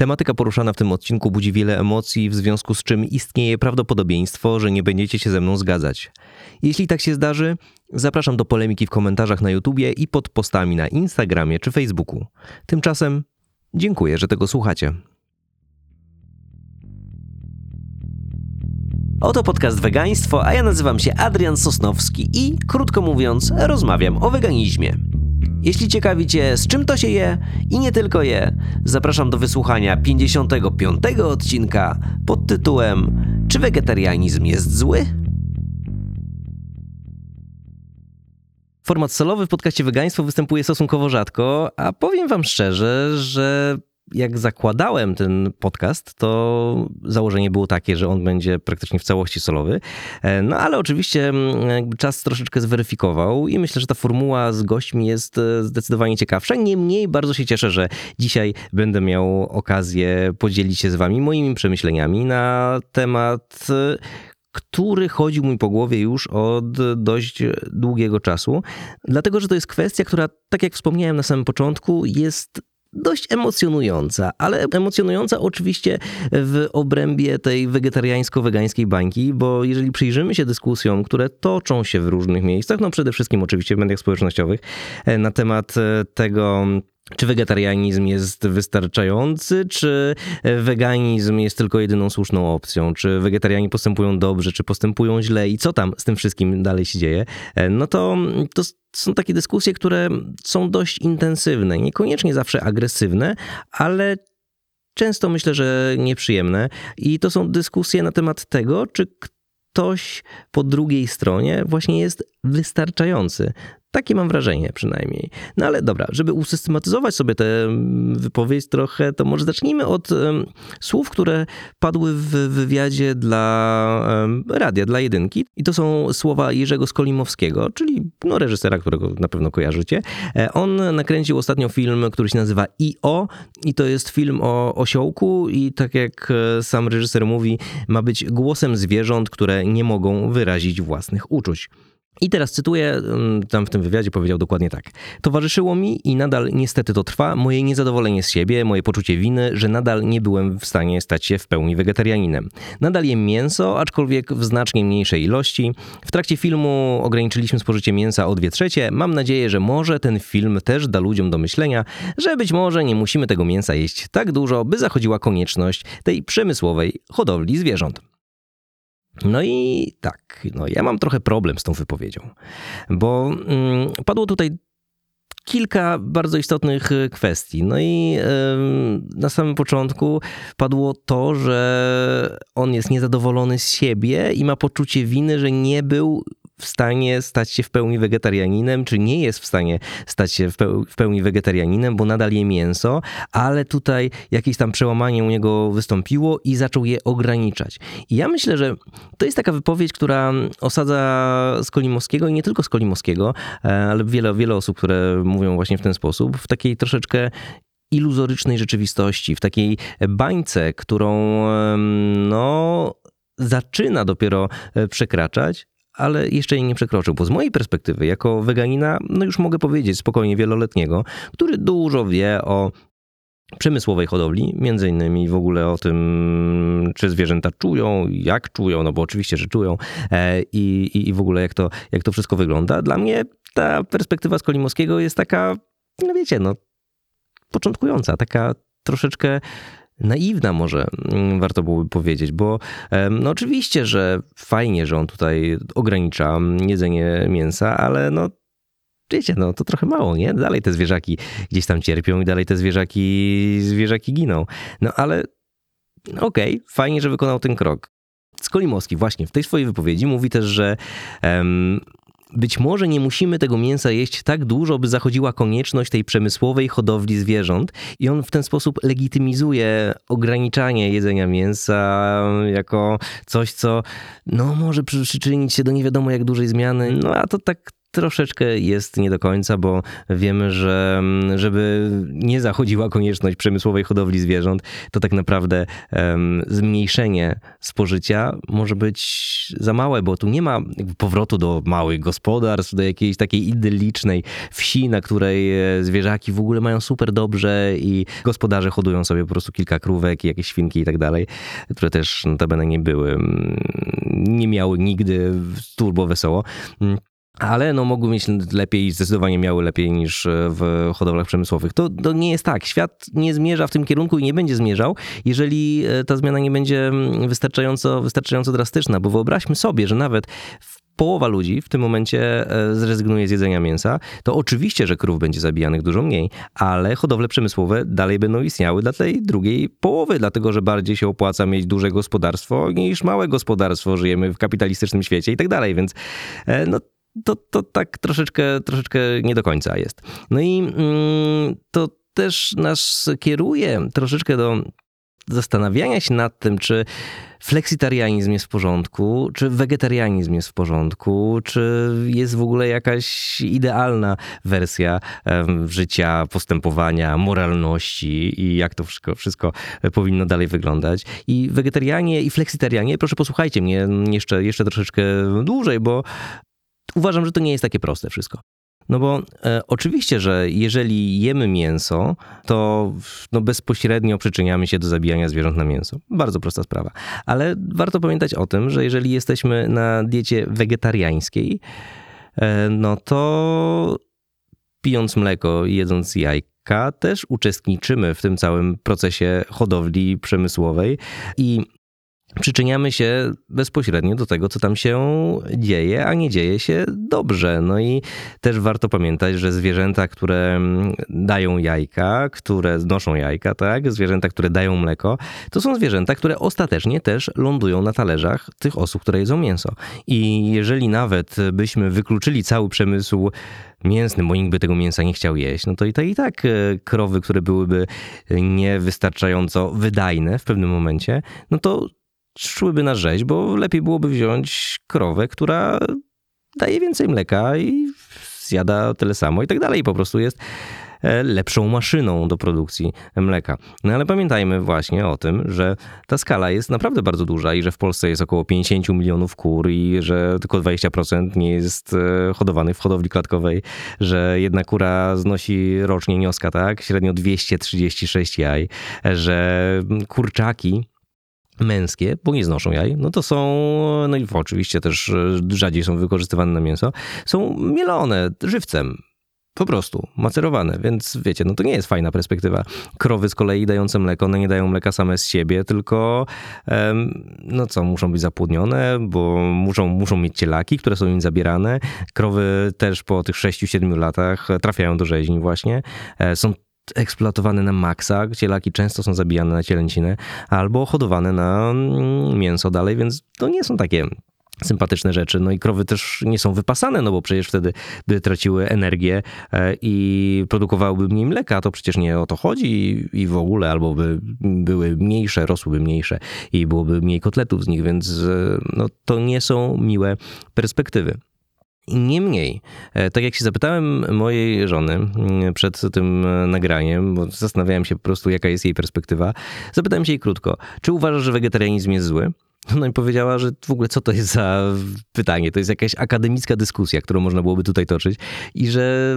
Tematyka poruszana w tym odcinku budzi wiele emocji, w związku z czym istnieje prawdopodobieństwo, że nie będziecie się ze mną zgadzać. Jeśli tak się zdarzy, zapraszam do polemiki w komentarzach na YouTubie i pod postami na Instagramie czy Facebooku. Tymczasem dziękuję, że tego słuchacie. Oto podcast Wegaństwo, a ja nazywam się Adrian Sosnowski i, krótko mówiąc, rozmawiam o weganizmie. Jeśli ciekawi Cię, z czym to się je i nie tylko je, zapraszam do wysłuchania 55. odcinka pod tytułem Czy wegetarianizm jest zły? Format solowy w podcaście Wegaństwo występuje stosunkowo rzadko, a powiem Wam szczerze, że jak zakładałem ten podcast, to założenie było takie, że on będzie praktycznie w całości solowy. E, no ale oczywiście mm, czas troszeczkę zweryfikował i myślę, że ta formuła z gośćmi jest e, zdecydowanie ciekawsza. Niemniej bardzo się cieszę, że dzisiaj będę miał okazję podzielić się z wami moimi przemyśleniami na temat e, który chodził mi po głowie już od dość długiego czasu, dlatego że to jest kwestia, która, tak jak wspomniałem na samym początku, jest dość emocjonująca, ale emocjonująca oczywiście w obrębie tej wegetariańsko-wegańskiej bańki, bo jeżeli przyjrzymy się dyskusjom, które toczą się w różnych miejscach, no przede wszystkim oczywiście w mediach społecznościowych, e, na temat e, tego, czy wegetarianizm jest wystarczający, czy weganizm jest tylko jedyną słuszną opcją, czy wegetarianie postępują dobrze, czy postępują źle i co tam z tym wszystkim dalej się dzieje, e, no to, to są takie dyskusje, które są dość intensywne, niekoniecznie zawsze agresywne, ale często myślę, że nieprzyjemne. I to są dyskusje na temat tego, czy ktoś po drugiej stronie właśnie jest wystarczający. Takie mam wrażenie przynajmniej. No ale dobra, żeby usystematyzować sobie tę wypowiedź trochę, to może zacznijmy od um, słów, które padły w wywiadzie dla um, radia, dla jedynki. I to są słowa Jerzego Skolimowskiego, czyli no, reżysera, którego na pewno kojarzycie. E, on nakręcił ostatnio film, który się nazywa I.O. i to jest film o osiołku i tak jak e, sam reżyser mówi, ma być głosem zwierząt, które nie mogą wyrazić własnych uczuć. I teraz cytuję, mm, tam w tym wywiadzie powiedział dokładnie tak. Towarzyszyło mi i nadal niestety to trwa moje niezadowolenie z siebie, moje poczucie winy, że nadal nie byłem w stanie stać się w pełni wegetarianinem. Nadal jem mięso, aczkolwiek w znacznie mniejszej ilości. W trakcie filmu ograniczyliśmy spożycie mięsa o dwie trzecie. Mam nadzieję, że może ten film też da ludziom do myślenia, że być może nie musimy tego mięsa jeść tak dużo, by zachodziła konieczność tej przemysłowej hodowli zwierząt. No i tak, no ja mam trochę problem z tą wypowiedzią, bo mm, padło tutaj kilka bardzo istotnych y, kwestii. No i na samym początku padło to, że on jest niezadowolony z siebie i ma poczucie winy, że nie był w stanie stać się w pełni wegetarianinem, czy nie jest w stanie stać się w pełni wegetarianinem, bo nadal je mięso, ale tutaj jakieś tam przełamanie u niego wystąpiło i zaczął je ograniczać. I ja myślę, że to jest taka wypowiedź, która osadza Skolimowskiego i nie tylko Skolimowskiego, e, ale wiele, wiele osób, które mówią właśnie w ten sposób, w takiej troszeczkę iluzorycznej rzeczywistości, w takiej bańce, którą no, zaczyna dopiero e, przekraczać, ale jeszcze jej nie przekroczył, bo z mojej perspektywy, jako weganina, no już mogę powiedzieć spokojnie wieloletniego, który dużo wie o przemysłowej hodowli, między innymi w ogóle o tym, czy zwierzęta czują, jak czują, no bo oczywiście, że czują e, i, i w ogóle jak to, jak to wszystko wygląda. Dla mnie ta perspektywa z Kolimowskiego jest taka, no wiecie, no początkująca, taka troszeczkę naiwna może mm, warto byłoby powiedzieć, bo no oczywiście, że fajnie, że on tutaj ogranicza jedzenie mięsa, ale no wiecie, no to trochę mało, nie? Dalej te zwierzaki gdzieś tam cierpią i dalej te zwierzaki, zwierzaki giną. No ale okej, okay, fajnie, że wykonał ten krok. Skolimowski właśnie w tej swojej wypowiedzi mówi też, że um, być może nie musimy tego mięsa jeść tak dużo, by zachodziła konieczność tej przemysłowej hodowli zwierząt, i on w ten sposób legitymizuje ograniczanie jedzenia mięsa jako coś, co no, może przyczynić się do nie wiadomo jak dużej zmiany. No a to tak troszeczkę jest nie do końca, bo wiemy, że mm, żeby nie zachodziła konieczność przemysłowej hodowli zwierząt, to tak naprawdę um, zmniejszenie spożycia może być za małe, bo tu nie ma powrotu do małych gospodarstw, do jakiejś takiej idyllicznej wsi, na której e, zwierzaki w ogóle mają super dobrze i gospodarze hodują sobie po prostu kilka krówek, jakieś świnki i tak dalej, które też notabene nie były, mm, nie miały nigdy turbo wesoło. Ale no mogły mieć lepiej, zdecydowanie miały lepiej niż e, w hodowlach przemysłowych. To, to nie jest tak. Świat nie zmierza w tym kierunku i nie będzie zmierzał, jeżeli e, ta zmiana nie będzie mm, wystarczająco, wystarczająco drastyczna, bo wyobraźmy sobie, że nawet połowa ludzi w tym momencie e, zrezygnuje z jedzenia mięsa, to oczywiście, że krów będzie zabijanych dużo mniej, ale hodowle przemysłowe dalej będą istniały dla tej drugiej połowy, dlatego że bardziej się opłaca mieć duże gospodarstwo niż małe gospodarstwo. Żyjemy w kapitalistycznym świecie i tak dalej, więc no to, to tak troszeczkę, troszeczkę nie do końca jest. No i mm, to też nas kieruje troszeczkę do zastanawiania się nad tym, czy fleksitarianizm jest w porządku, czy wegetarianizm jest w porządku, czy jest w ogóle jakaś idealna wersja życia, postępowania, moralności i jak to wszystko, wszystko powinno dalej wyglądać. I wegetarianie i fleksitarianie, proszę posłuchajcie mnie jeszcze, jeszcze troszeczkę dłużej, bo uważam, że to nie jest takie proste wszystko. No bo e, oczywiście, że jeżeli jemy mięso, to no bezpośrednio przyczyniamy się do zabijania zwierząt na mięso. Bardzo prosta sprawa. Ale warto pamiętać o tym, że jeżeli jesteśmy na diecie wegetariańskiej, e, no to pijąc mleko jedząc jajka, też uczestniczymy w tym całym procesie hodowli przemysłowej i przyczyniamy się bezpośrednio do tego, co tam się dzieje, a nie dzieje się dobrze. No i też warto pamiętać, że zwierzęta, które dają jajka, które znoszą jajka, tak, zwierzęta, które dają mleko, to są zwierzęta, które ostatecznie też lądują na talerzach tych osób, które jedzą mięso. I jeżeli nawet byśmy wykluczyli cały przemysł mięsny, bo nikt by tego mięsa nie chciał jeść, no to i tak, i tak krowy, które byłyby niewystarczająco wydajne w pewnym momencie, no to szłyby na rzeź, bo lepiej byłoby wziąć krowę, która daje więcej mleka i zjada tyle samo i tak dalej. Po prostu jest e, lepszą maszyną do produkcji mleka. No ale pamiętajmy właśnie o tym, że ta skala jest naprawdę bardzo duża i że w Polsce jest około 50 milionów kur i że tylko 20% nie jest e, hodowanych w hodowli klatkowej, że jedna kura znosi rocznie nioska, tak? Średnio 236 jaj, że kurczaki męskie, bo nie znoszą jaj, no to są, no i oczywiście też e, rzadziej są wykorzystywane na mięso, są mielone żywcem. Po prostu, macerowane, więc wiecie, no to nie jest fajna perspektywa. Krowy z kolei dające mleko, one nie dają mleka same z siebie, tylko no co, muszą być zapłodnione, bo muszą, muszą mieć cielaki, które są im zabierane. Krowy też po tych 6-7 latach trafiają do rzeźni właśnie. E, eksploatowane na maksa, gdzie laki często są zabijane na cielęcinę, albo hodowane na mm, mięso dalej, więc to nie są takie sympatyczne rzeczy. No i krowy też nie są wypasane, no bo przecież wtedy by traciły energię e, i produkowałyby mniej mleka, to przecież nie o to chodzi i w ogóle, albo by były mniejsze, rosłyby mniejsze i byłoby mniej kotletów z nich, więc e, no, to nie są miłe perspektywy. Niemniej, e, tak jak się zapytałem mojej żony mm, przed tym e, nagraniem, bo zastanawiałem się po prostu, jaka jest jej perspektywa, zapytałem się jej krótko, czy uważasz, że wegetarianizm jest zły? No i powiedziała, że w ogóle co to jest za pytanie? To jest jakaś akademicka dyskusja, którą można byłoby tutaj toczyć i że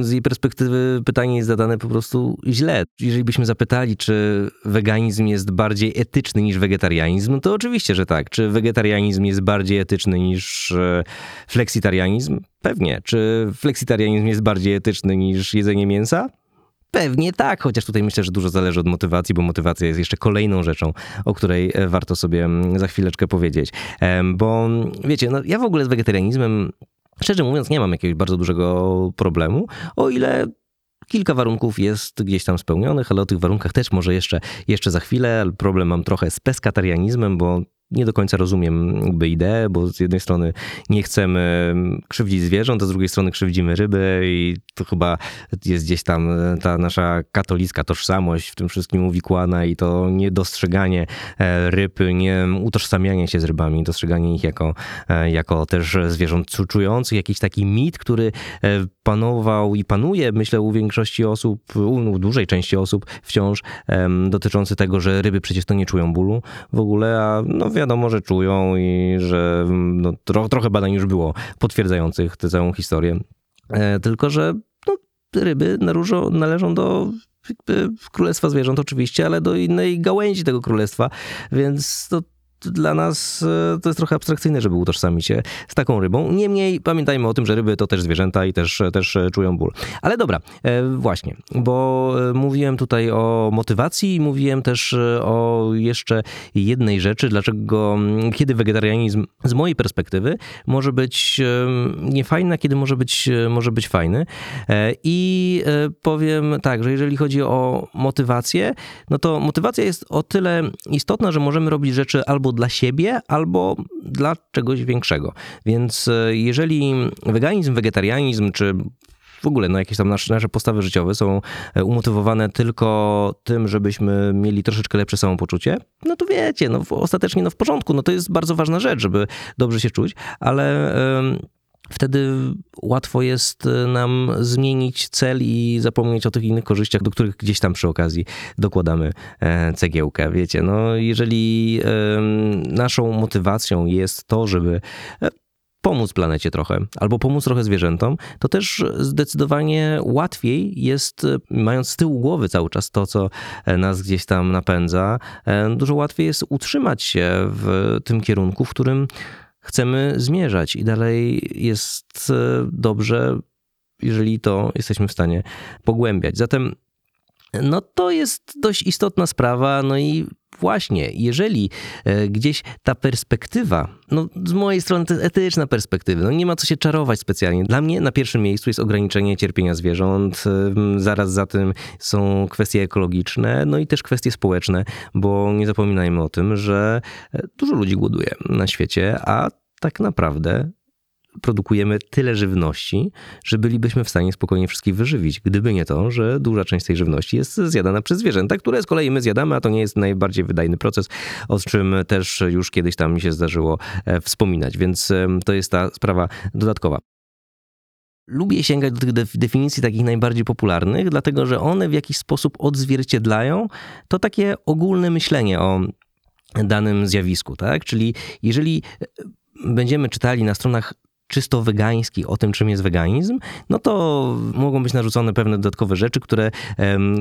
z jej perspektywy pytanie jest zadane po prostu źle. Jeżeli byśmy zapytali, czy weganizm jest bardziej etyczny niż wegetarianizm, to oczywiście, że tak. Czy wegetarianizm jest bardziej etyczny niż e, fleksitarianizm? Pewnie. Czy fleksitarianizm jest bardziej etyczny niż jedzenie mięsa? Pewnie tak, chociaż tutaj myślę, że dużo zależy od motywacji, bo motywacja jest jeszcze kolejną rzeczą, o której e, warto sobie mm, za chwileczkę powiedzieć. Bo wiecie, no ja w ogóle z wegetarianizmem Szczerze mówiąc, nie mam jakiegoś bardzo dużego problemu, o ile kilka warunków jest gdzieś tam spełnionych, ale o tych warunkach też może jeszcze, jeszcze za chwilę. Problem mam trochę z peskatarianizmem, bo nie do końca rozumiem jakby ideę, bo z jednej strony nie chcemy krzywdzić zwierząt, a z drugiej strony krzywdzimy ryby i to chyba jest gdzieś tam ta nasza katolicka tożsamość w tym wszystkim uwikłana i to niedostrzeganie e, ryb, nie utożsamianie się z rybami, dostrzeganie ich jako, e, jako też zwierząt czujących, jakiś taki mit, który e, panował i panuje, myślę, u większości osób, u dużej części osób wciąż dotyczący tego, że ryby przecież to nie czują bólu w ogóle, a no wiadomo, że czują i że no, tro, trochę badań już było potwierdzających tę całą historię. Tylko, że no, ryby należą do królestwa zwierząt oczywiście, ale do innej gałęzi tego królestwa, więc to dla nas e, to jest trochę abstrakcyjne, żeby utożsamić się z taką rybą. Niemniej pamiętajmy o tym, że ryby to też zwierzęta i też, też czują ból. Ale dobra, e, właśnie, bo e, mówiłem tutaj o motywacji i mówiłem też o jeszcze jednej rzeczy, dlaczego, kiedy wegetarianizm z mojej perspektywy może być niefajny, a kiedy może być, może być fajny. I powiem tak, że jeżeli chodzi o motywację, no to motywacja jest o tyle istotna, że możemy robić rzeczy albo albo dla siebie, albo dla czegoś większego. Więc e, jeżeli weganizm, wegetarianizm, czy w ogóle no, jakieś tam nasze, nasze postawy życiowe są e, umotywowane tylko tym, żebyśmy mieli troszeczkę lepsze samopoczucie, no to wiecie, no ostatecznie no w porządku, no to jest bardzo ważna rzecz, żeby dobrze się czuć, ale... Yy, wtedy łatwo jest e, nam zmienić cel i zapomnieć o tych innych korzyściach, do których gdzieś tam przy okazji dokładamy e, cegiełkę. Wiecie, no jeżeli naszą motywacją jest to, żeby e, pomóc planecie trochę, albo pomóc trochę zwierzętom, to też zdecydowanie łatwiej jest, mając z tyłu głowy cały czas to, co nas gdzieś tam napędza, dużo łatwiej jest utrzymać się w tym kierunku, w którym chcemy zmierzać i dalej jest e, dobrze, jeżeli to jesteśmy w stanie pogłębiać. Zatem no to jest dość istotna sprawa, no i właśnie, jeżeli e, gdzieś ta perspektywa, no z mojej strony to jest etyczna perspektywa, no nie ma co się czarować specjalnie. Dla mnie na pierwszym miejscu jest ograniczenie cierpienia zwierząt, zaraz za tym są kwestie ekologiczne, no i też kwestie społeczne, bo nie zapominajmy o tym, że e, dużo ludzi głoduje na świecie, a tak naprawdę produkujemy tyle żywności, że bylibyśmy w stanie spokojnie wszystkich wyżywić. Gdyby nie to, że duża część tej żywności jest zjadana przez zwierzęta, które z kolei my zjadamy, a to nie jest najbardziej wydajny proces, o czym też już kiedyś tam mi się zdarzyło e, wspominać, więc to jest ta sprawa dodatkowa. Lubię sięgać do tych definicji takich najbardziej popularnych, dlatego że one w jakiś sposób odzwierciedlają to takie ogólne myślenie o danym zjawisku, tak? Czyli jeżeli będziemy czytali na stronach czysto wegańskich o tym, czym jest weganizm, no to mogą być narzucone pewne dodatkowe rzeczy, które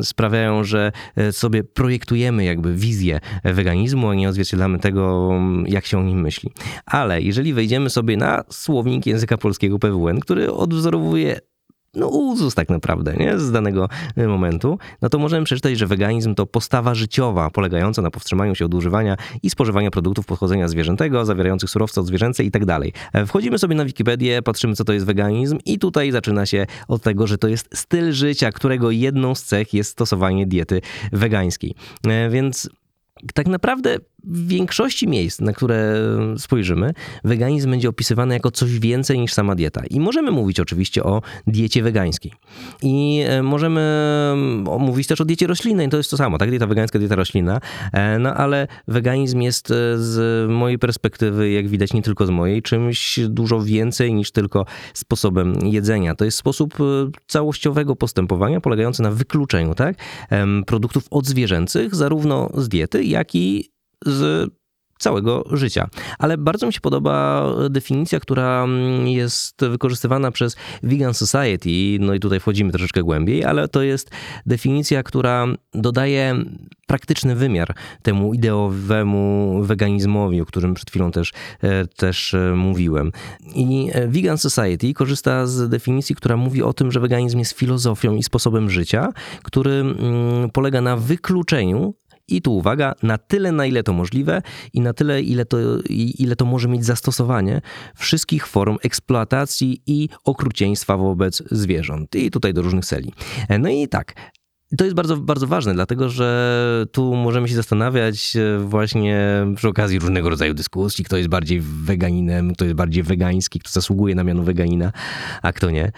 sprawiają, że e, sobie projektujemy jakby wizję weganizmu, a nie odzwierciedlamy tego, jak się o nim myśli. Ale jeżeli wejdziemy sobie na słownik języka polskiego PWN, który odwzorowuje no uzus tak naprawdę, nie? z danego e, momentu, no to możemy przeczytać, że weganizm to postawa życiowa polegająca na powstrzymaniu się od używania i spożywania produktów pochodzenia zwierzętego, zawierających surowce odzwierzęce i tak dalej. E, wchodzimy sobie na Wikipedię, patrzymy co to jest weganizm i tutaj zaczyna się od tego, że to jest styl życia, którego jedną z cech jest stosowanie diety wegańskiej. E, więc tak naprawdę w większości miejsc, na które spojrzymy, weganizm będzie opisywany jako coś więcej niż sama dieta. I możemy mówić oczywiście o diecie wegańskiej. I e, możemy mówić też o diecie roślinnej, to jest to samo, tak? Dieta wegańska, dieta roślinna. E, no ale weganizm jest e, z mojej perspektywy, jak widać nie tylko z mojej, czymś dużo więcej niż tylko sposobem jedzenia. To jest sposób całościowego postępowania polegający na wykluczeniu, tak? Produktów odzwierzęcych, zarówno z diety, jak i z całego życia. Ale bardzo mi się podoba definicja, która jest wykorzystywana przez Vegan Society, no i tutaj wchodzimy troszeczkę głębiej, ale to jest definicja, która dodaje praktyczny wymiar temu ideowemu weganizmowi, o którym przed chwilą też, e, też e, mówiłem. I e, Vegan Society korzysta z definicji, która mówi o tym, że weganizm jest filozofią i sposobem życia, który mm, polega na wykluczeniu i tu uwaga, na tyle, na ile to możliwe i na tyle, ile to, ile to może mieć zastosowanie wszystkich form eksploatacji i okrucieństwa wobec zwierząt. I tutaj do różnych celi. No i tak, to jest bardzo, bardzo ważne, dlatego że tu możemy się zastanawiać e, właśnie przy okazji różnego rodzaju dyskusji, kto jest bardziej weganinem, kto jest bardziej wegański, kto zasługuje na miano weganina, a kto nie.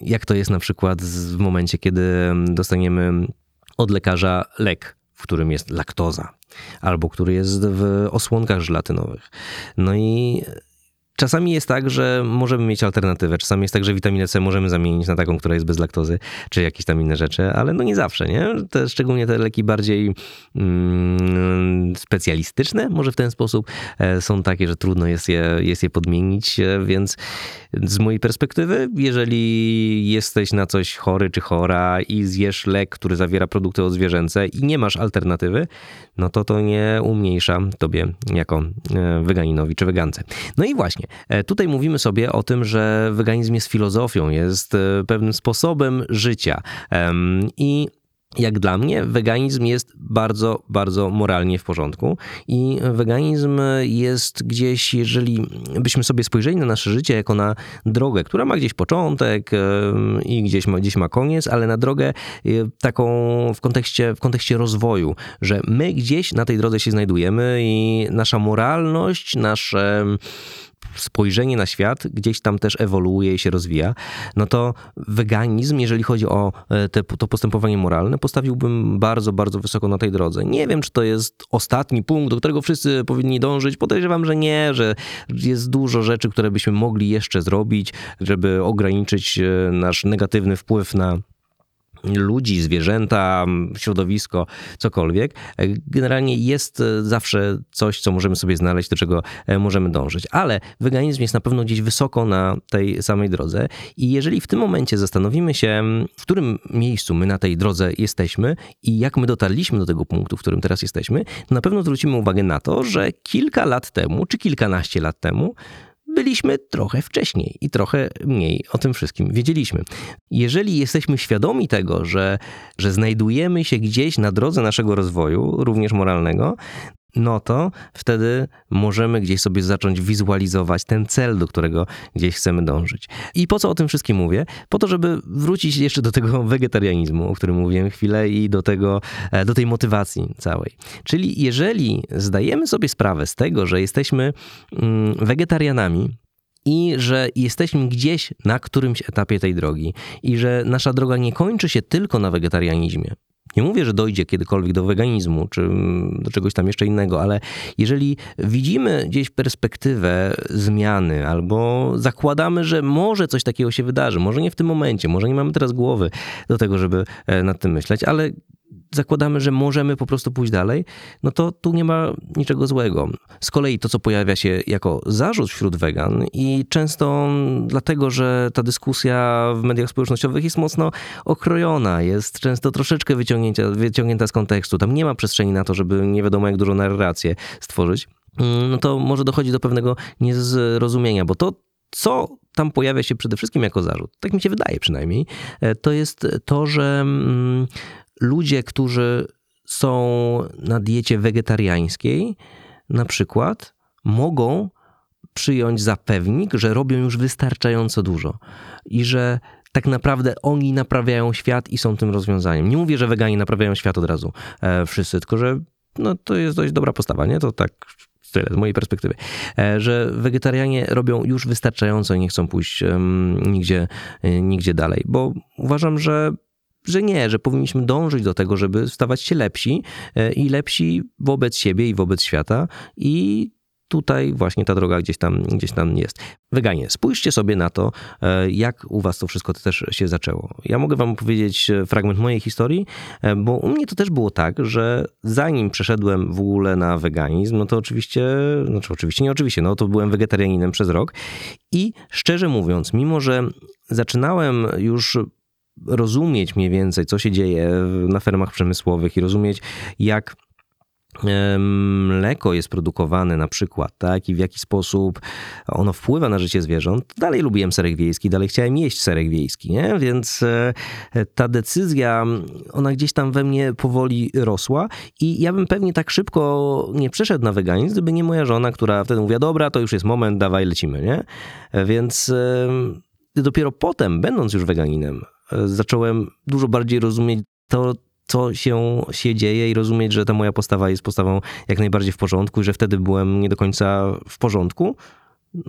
Jak to jest na przykład w momencie, kiedy dostaniemy od lekarza lek, którym jest laktoza, albo który jest w osłonkach żelatynowych. No i Czasami jest tak, że możemy mieć alternatywę. Czasami jest tak, że witaminę C możemy zamienić na taką, która jest bez laktozy, czy jakieś tam inne rzeczy, ale no nie zawsze, nie? Te, szczególnie te leki bardziej mm, specjalistyczne, może w ten sposób, e, są takie, że trudno jest je, jest je podmienić, e, więc z mojej perspektywy, jeżeli jesteś na coś chory czy chora i zjesz lek, który zawiera produkty odzwierzęce i nie masz alternatywy, no to to nie umniejsza tobie jako e, weganinowi czy wegance. No i właśnie, tutaj mówimy sobie o tym, że weganizm jest filozofią, jest pewnym sposobem życia. I jak dla mnie, weganizm jest bardzo, bardzo moralnie w porządku. I weganizm jest gdzieś, jeżeli byśmy sobie spojrzeli na nasze życie jako na drogę, która ma gdzieś początek i gdzieś ma, gdzieś ma koniec, ale na drogę e, taką w kontekście, w kontekście rozwoju, że my gdzieś na tej drodze się znajdujemy i nasza moralność, nasze spojrzenie na świat gdzieś tam też ewoluuje i się rozwija, no to weganizm, jeżeli chodzi o e, te, to postępowanie moralne, postawiłbym bardzo, bardzo wysoko na tej drodze. Nie wiem, czy to jest ostatni punkt, do którego wszyscy powinni dążyć. Podejrzewam, że nie, że jest dużo rzeczy, które byśmy mogli jeszcze zrobić, żeby ograniczyć e, nasz negatywny wpływ na ludzi, zwierzęta, środowisko, cokolwiek. Generalnie jest e, zawsze coś, co możemy sobie znaleźć, do czego e, możemy dążyć. Ale weganizm jest na pewno gdzieś wysoko na tej samej drodze i jeżeli w tym momencie zastanowimy się, w którym miejscu my na tej drodze jesteśmy i jak my dotarliśmy do tego punktu, w którym teraz jesteśmy, na pewno zwrócimy uwagę na to, że kilka lat temu, czy kilkanaście lat temu, byliśmy trochę wcześniej i trochę mniej o tym wszystkim wiedzieliśmy. Jeżeli jesteśmy świadomi tego, że, że znajdujemy się gdzieś na drodze naszego rozwoju, również moralnego, no to wtedy możemy gdzieś sobie zacząć wizualizować ten cel, do którego gdzieś chcemy dążyć. I po co o tym wszystkim mówię? Po to, żeby wrócić jeszcze do tego wegetarianizmu, o którym mówiłem chwilę i do tego, e, do tej motywacji całej. Czyli jeżeli zdajemy sobie sprawę z tego, że jesteśmy mm, wegetarianami, i że jesteśmy gdzieś na którymś etapie tej drogi i że nasza droga nie kończy się tylko na wegetarianizmie. Nie mówię, że dojdzie kiedykolwiek do weganizmu czy do czegoś tam jeszcze innego, ale jeżeli widzimy gdzieś perspektywę zmiany albo zakładamy, że może coś takiego się wydarzy, może nie w tym momencie, może nie mamy teraz głowy do tego, żeby e, nad tym myśleć, ale zakładamy, że możemy po prostu pójść dalej, no to tu nie ma niczego złego. Z kolei to, co pojawia się jako zarzut wśród wegan i często dlatego, że ta dyskusja w mediach społecznościowych jest mocno okrojona, jest często troszeczkę wyciągnięta, z kontekstu. Tam nie ma przestrzeni na to, żeby nie wiadomo jak dużo narrację stworzyć. Mm, No to może dochodzi do pewnego niezrozumienia, bo to, co tam pojawia się przede wszystkim jako zarzut, tak mi się wydaje przynajmniej, e, to jest to, że mm, ludzie, którzy są na diecie wegetariańskiej, na przykład, mogą przyjąć za pewnik, że robią już wystarczająco dużo i że tak naprawdę oni naprawiają świat i są tym rozwiązaniem. Nie mówię, że weganie naprawiają świat od razu e, wszyscy, tylko że no, to jest dość dobra postawa, nie? To tak tyle z mojej perspektywy, e, że wegetarianie robią już wystarczająco i nie chcą pójść em, nigdzie, e, nigdzie dalej, bo uważam, że że nie, że powinniśmy dążyć do tego, żeby stawać się lepsi e, i lepsi wobec siebie i wobec świata i tutaj właśnie ta droga gdzieś tam, gdzieś tam jest. Weganie, spójrzcie sobie na to, e, jak u was to wszystko też się zaczęło. Ja mogę wam opowiedzieć e, fragment mojej historii, bo u mnie to też było tak, że zanim przeszedłem w ogóle na weganizm, no to oczywiście, znaczy oczywiście, nie oczywiście, no to byłem wegetarianinem przez rok i szczerze mówiąc, mimo że zaczynałem już rozumieć mniej więcej, co się dzieje na fermach przemysłowych i rozumieć, jak mleko jest produkowane na przykład, tak, i w jaki sposób ono wpływa na życie zwierząt. Dalej lubiłem serek wiejski, dalej chciałem jeść serek wiejski, nie? Więc e, ta decyzja, ona gdzieś tam we mnie powoli rosła i ja bym pewnie tak szybko nie przeszedł na weganizm, gdyby nie moja żona, która wtedy mówiła, dobra, to już jest moment, dawaj, lecimy, nie? Więc em, dopiero potem, będąc już weganinem, e, zacząłem dużo bardziej rozumieć, to co się, się dzieje i rozumieć, że ta moja postawa jest postawą jak najbardziej w porządku i że wtedy byłem nie do końca w porządku,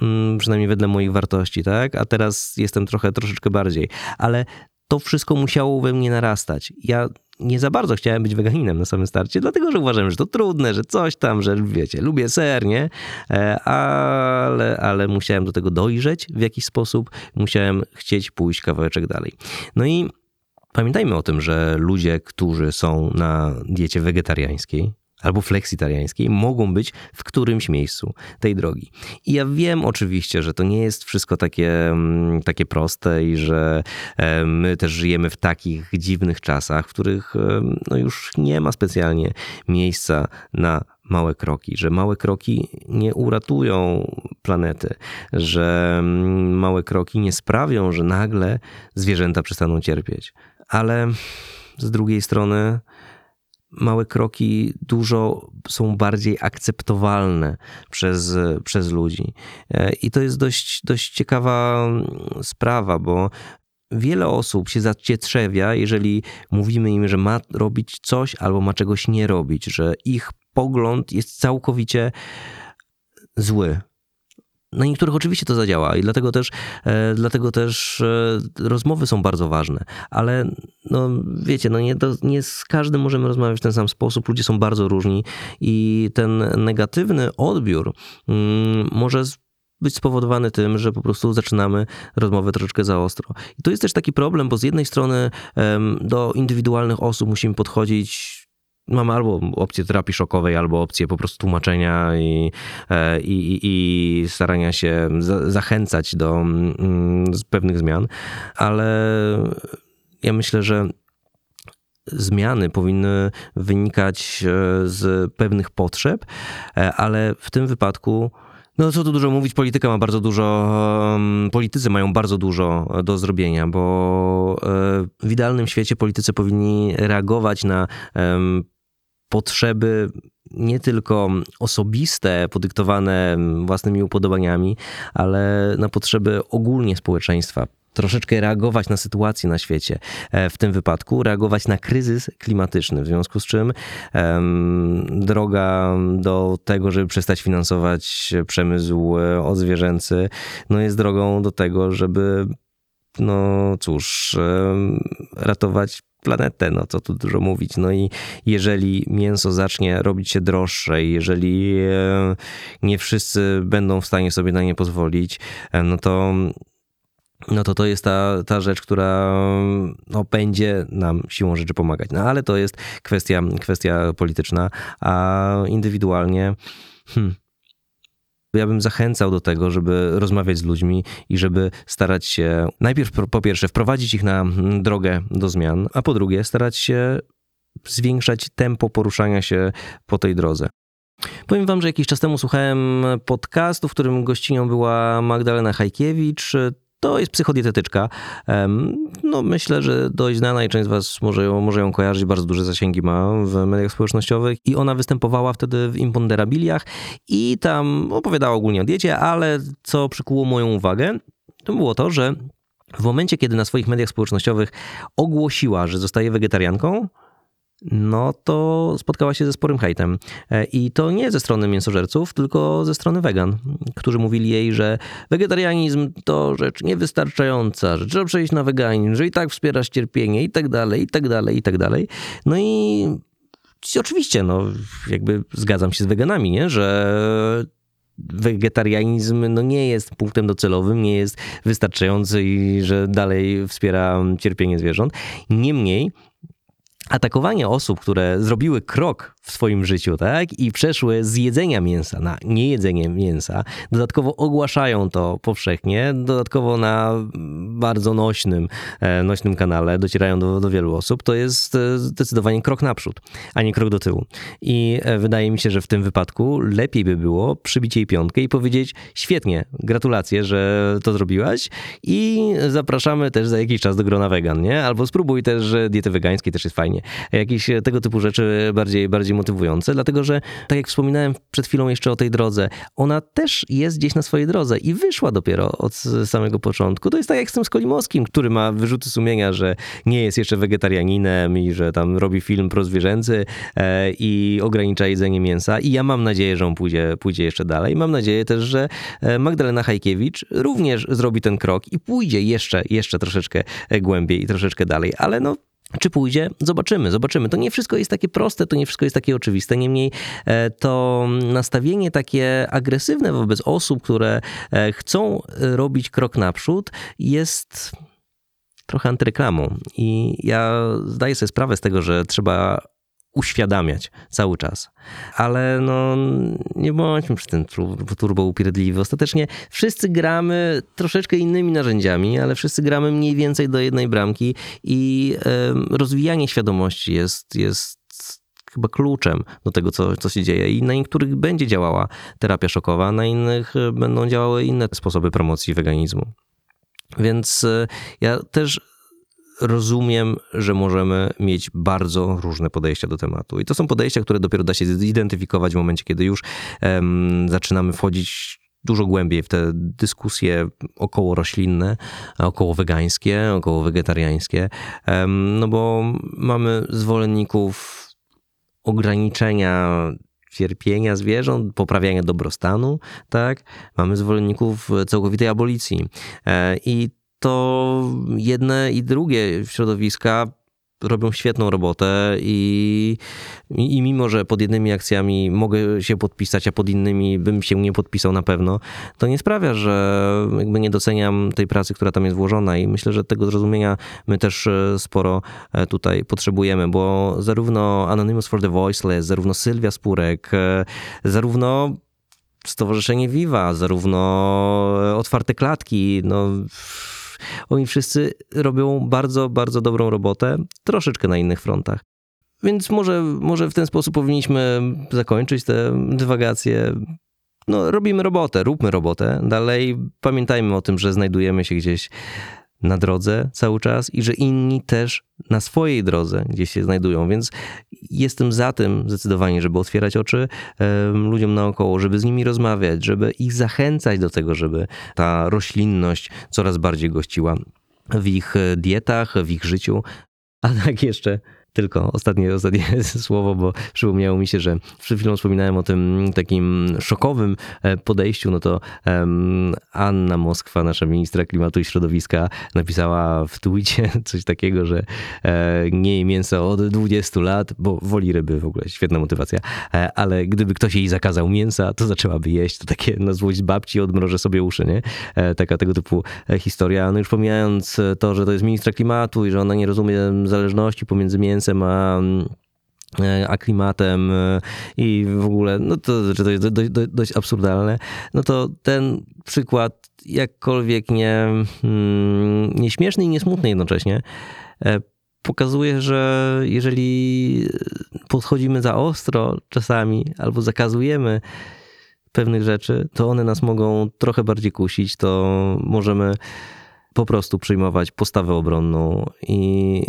mm, przynajmniej wedle moich wartości, tak? A teraz jestem trochę, troszeczkę bardziej. Ale to wszystko musiało we mnie narastać. Ja nie za bardzo chciałem być weganinem na samym starcie, dlatego że uważałem, że to trudne, że coś tam, że wiecie, lubię ser, nie? E, ale, ale musiałem do tego dojrzeć w jakiś sposób, musiałem chcieć pójść kawałeczek dalej. No i pamiętajmy o tym, że ludzie, którzy są na diecie wegetariańskiej, albo fleksitariańskiej mogą być w którymś miejscu tej drogi. I ja wiem oczywiście, że to nie jest wszystko takie, mm, takie proste i że my też żyjemy w takich dziwnych czasach, w których no już nie ma specjalnie miejsca na małe kroki, że małe kroki nie uratują planety, że małe kroki nie sprawią, że nagle zwierzęta przestaną cierpieć. Ale z drugiej strony, małe kroki dużo są bardziej akceptowalne przez, przez ludzi. E, I to jest dość, dość ciekawa sprawa, bo wiele osób się zacietrzewia, jeżeli mówimy im, że ma robić coś albo ma czegoś nie robić, że ich pogląd jest całkowicie zły na niektórych oczywiście to zadziała i dlatego też, e, dlatego też e, rozmowy są bardzo ważne, ale no, wiecie, no nie, nie z każdym możemy rozmawiać w ten sam sposób, ludzie są bardzo różni i ten negatywny odbiór mm, może być spowodowany tym, że po prostu zaczynamy rozmowę troszeczkę za ostro. I to jest też taki problem, bo z jednej strony do indywidualnych osób musimy podchodzić mamy albo opcję terapii szokowej, albo opcję po prostu tłumaczenia i, e, i, i, starania się za, zachęcać do mm, pewnych zmian, ale ja myślę, że zmiany powinny wynikać e, z pewnych potrzeb, e, ale w tym wypadku no co tu dużo mówić, polityka ma bardzo dużo, politycy mają bardzo dużo do zrobienia, bo w idealnym świecie politycy powinni reagować na potrzeby nie tylko osobiste, podyktowane własnymi upodobaniami, ale na potrzeby ogólnie społeczeństwa. Troszeczkę reagować na sytuację na świecie, e, w tym wypadku reagować na kryzys klimatyczny, w związku z czym droga do tego, żeby przestać finansować przemysł e, odzwierzęcy, no jest drogą do tego, żeby no cóż, ratować planetę, no co tu dużo mówić. No i jeżeli mięso zacznie robić się droższe, jeżeli e, nie wszyscy będą w stanie sobie na nie pozwolić, e, no to no to to jest ta, ta rzecz, która no, będzie nam siłą rzeczy pomagać. No ale to jest kwestia, kwestia polityczna, a indywidualnie hmm, ja bym zachęcał do tego, żeby rozmawiać z ludźmi i żeby starać się najpierw po pierwsze wprowadzić ich na drogę do zmian, a po drugie starać się zwiększać tempo poruszania się po tej drodze. Powiem wam, że jakiś czas temu słuchałem podcastu, w którym gościnią była Magdalena Hajkiewicz. To jest psychodietetyczka. No, myślę, że dość znana i część z Was może ją, może ją kojarzyć. Bardzo duże zasięgi ma w mediach społecznościowych. I ona występowała wtedy w Imponderabiliach i tam opowiadała ogólnie o diecie, ale co przykuło moją uwagę, to było to, że w momencie, kiedy na swoich mediach społecznościowych ogłosiła, że zostaje wegetarianką, no to spotkała się ze sporym hejtem. E, I to nie ze strony mięsożerców, tylko ze strony wegan, którzy mówili jej, że wegetarianizm to rzecz niewystarczająca, że trzeba przejść na weganizm, że i tak wspierasz cierpienie i tak dalej, i tak dalej, i tak dalej. No i oczywiście, no jakby zgadzam się z weganami, nie? że wegetarianizm no nie jest punktem docelowym, nie jest wystarczający i że dalej wspiera cierpienie zwierząt. Niemniej atakowanie osób, które zrobiły krok w swoim życiu, tak, i przeszły z jedzenia mięsa na niejedzenie mięsa, dodatkowo ogłaszają to powszechnie, dodatkowo na bardzo nośnym, e, nośnym kanale docierają do, do wielu osób, to jest e, zdecydowanie krok naprzód, a nie krok do tyłu. I e, wydaje mi się, że w tym wypadku lepiej by było przybić jej piątkę i powiedzieć, świetnie, gratulacje, że to zrobiłaś i zapraszamy też za jakiś czas do grona wegan, nie? Albo spróbuj też diety wegańskiej, też jest fajnie mnie. Jakieś tego typu rzeczy bardziej, bardziej motywujące, dlatego że, tak jak wspominałem przed chwilą jeszcze o tej drodze, ona też jest gdzieś na swojej drodze i wyszła dopiero od samego początku. To jest tak jak z tym Skolimowskim, który ma wyrzuty sumienia, że nie jest jeszcze wegetarianinem i że tam robi film prozwierzęcy e, i ogranicza jedzenie mięsa. I ja mam nadzieję, że on pójdzie, pójdzie jeszcze dalej. Mam nadzieję też, że e, Magdalena Hajkiewicz również zrobi ten krok i pójdzie jeszcze, jeszcze troszeczkę głębiej i troszeczkę dalej. Ale no, czy pójdzie? Zobaczymy, zobaczymy. To nie wszystko jest takie proste, to nie wszystko jest takie oczywiste. Niemniej e, to nastawienie takie agresywne wobec osób, które e, chcą robić krok naprzód, jest trochę antyreklamą. I ja zdaję sobie sprawę z tego, że trzeba uświadamiać cały czas. Ale no, nie bądźmy przy tym turbo upierdliwi. Ostatecznie wszyscy gramy troszeczkę innymi narzędziami, ale wszyscy gramy mniej więcej do jednej bramki i y, rozwijanie świadomości jest, jest chyba kluczem do tego, co, co się dzieje. I na niektórych będzie działała terapia szokowa, na innych e, będą działały inne sposoby promocji weganizmu. Więc e, ja też rozumiem, że możemy mieć bardzo różne podejścia do tematu. I to są podejścia, które dopiero da się zidentyfikować w momencie, kiedy już um, zaczynamy wchodzić dużo głębiej w te dyskusje około roślinne, około wegańskie, około wegetariańskie, um, no bo mamy zwolenników ograniczenia cierpienia zwierząt, poprawiania dobrostanu, tak? Mamy zwolenników całkowitej abolicji. E, I to jedne i drugie środowiska robią świetną robotę i, i mimo, że pod jednymi akcjami mogę się podpisać, a pod innymi bym się nie podpisał na pewno, to nie sprawia, że jakby nie doceniam tej pracy, która tam jest włożona i myślę, że tego zrozumienia my też e, sporo e, tutaj potrzebujemy, bo zarówno Anonymous for the Voiceless, zarówno Sylwia Spurek, e, zarówno Stowarzyszenie Viva, zarówno Otwarte Klatki, no oni wszyscy robią bardzo, bardzo dobrą robotę, troszeczkę na innych frontach. Więc może, może w ten sposób powinniśmy zakończyć te dywagacje. No, robimy robotę, róbmy robotę. Dalej pamiętajmy o tym, że znajdujemy się gdzieś na drodze cały czas i że inni też na swojej drodze gdzieś się znajdują. Więc jestem za tym zdecydowanie, żeby otwierać oczy ludziom naokoło, żeby z nimi rozmawiać, żeby ich zachęcać do tego, żeby ta roślinność coraz bardziej gościła w ich dietach, w ich życiu. A tak jeszcze tylko ostatnie, ostatnie słowo, bo przypomniało mi się, że przed chwilą wspominałem o tym takim szokowym e, podejściu, no to um, Anna Moskwa, nasza ministra klimatu i środowiska, napisała w twicie coś takiego, że e, nie je mięso od 20 lat, bo woli ryby w ogóle, świetna motywacja, e, ale gdyby ktoś jej zakazał mięsa, to zaczęłaby jeść. To takie na złość babci odmrożę sobie uszy, nie? E, taka tego typu e, historia. No już pomijając to, że to jest ministra klimatu i że ona nie rozumie zależności pomiędzy mięsem mięsem, a e, a e, i w ogóle, no to, to jest dość, dość, dość absurdalne, no to ten przykład jakkolwiek nie, mm, nie śmieszny i nie smutny jednocześnie, e, pokazuje, że jeżeli podchodzimy za ostro czasami albo zakazujemy pewnych rzeczy, to one nas mogą trochę bardziej kusić, to możemy po prostu przyjmować postawę obronną i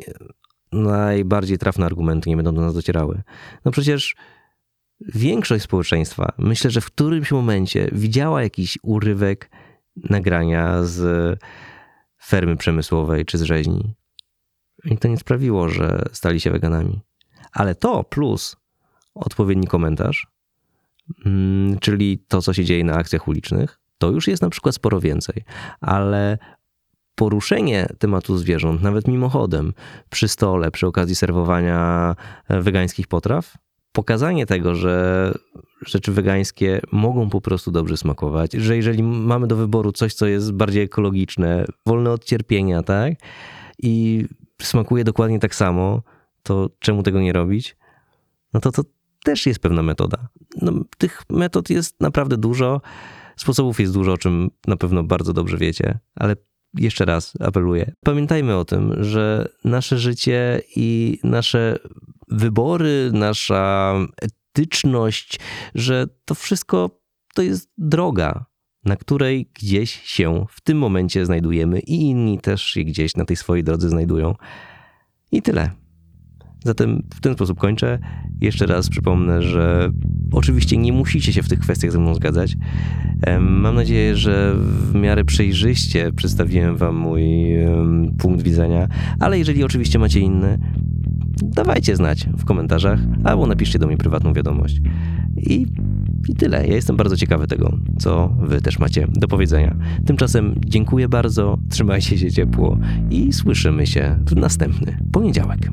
najbardziej trafne argumenty nie będą do nas docierały. No przecież większość społeczeństwa, myślę, że w którymś momencie widziała jakiś urywek nagrania z fermy przemysłowej czy z rzeźni. I to nie sprawiło, że stali się weganami. Ale to plus odpowiedni komentarz, mm, czyli to, co się dzieje na akcjach ulicznych, to już jest na przykład sporo więcej. Ale poruszenie tematu zwierząt, nawet mimochodem, przy stole, przy okazji serwowania e, wegańskich potraw, pokazanie tego, że rzeczy wegańskie mogą po prostu dobrze smakować, że jeżeli mamy do wyboru coś, co jest bardziej ekologiczne, wolne od cierpienia, tak? I smakuje dokładnie tak samo, to czemu tego nie robić? No to to też jest pewna metoda. No, tych metod jest naprawdę dużo, sposobów jest dużo, o czym na pewno bardzo dobrze wiecie, ale jeszcze raz apeluję. Pamiętajmy o tym, że nasze życie i nasze wybory, nasza etyczność, że to wszystko to jest droga, na której gdzieś się w tym momencie znajdujemy i inni też się gdzieś na tej swojej drodze znajdują. I tyle. Zatem w ten sposób kończę. Jeszcze raz przypomnę, że oczywiście nie musicie się w tych kwestiach ze mną zgadzać. Mam nadzieję, że w miarę przejrzyście przedstawiłem Wam mój punkt widzenia, ale jeżeli oczywiście macie inny, dawajcie znać w komentarzach albo napiszcie do mnie prywatną wiadomość. I, I tyle. Ja jestem bardzo ciekawy tego, co Wy też macie do powiedzenia. Tymczasem dziękuję bardzo, trzymajcie się ciepło i słyszymy się w następny poniedziałek.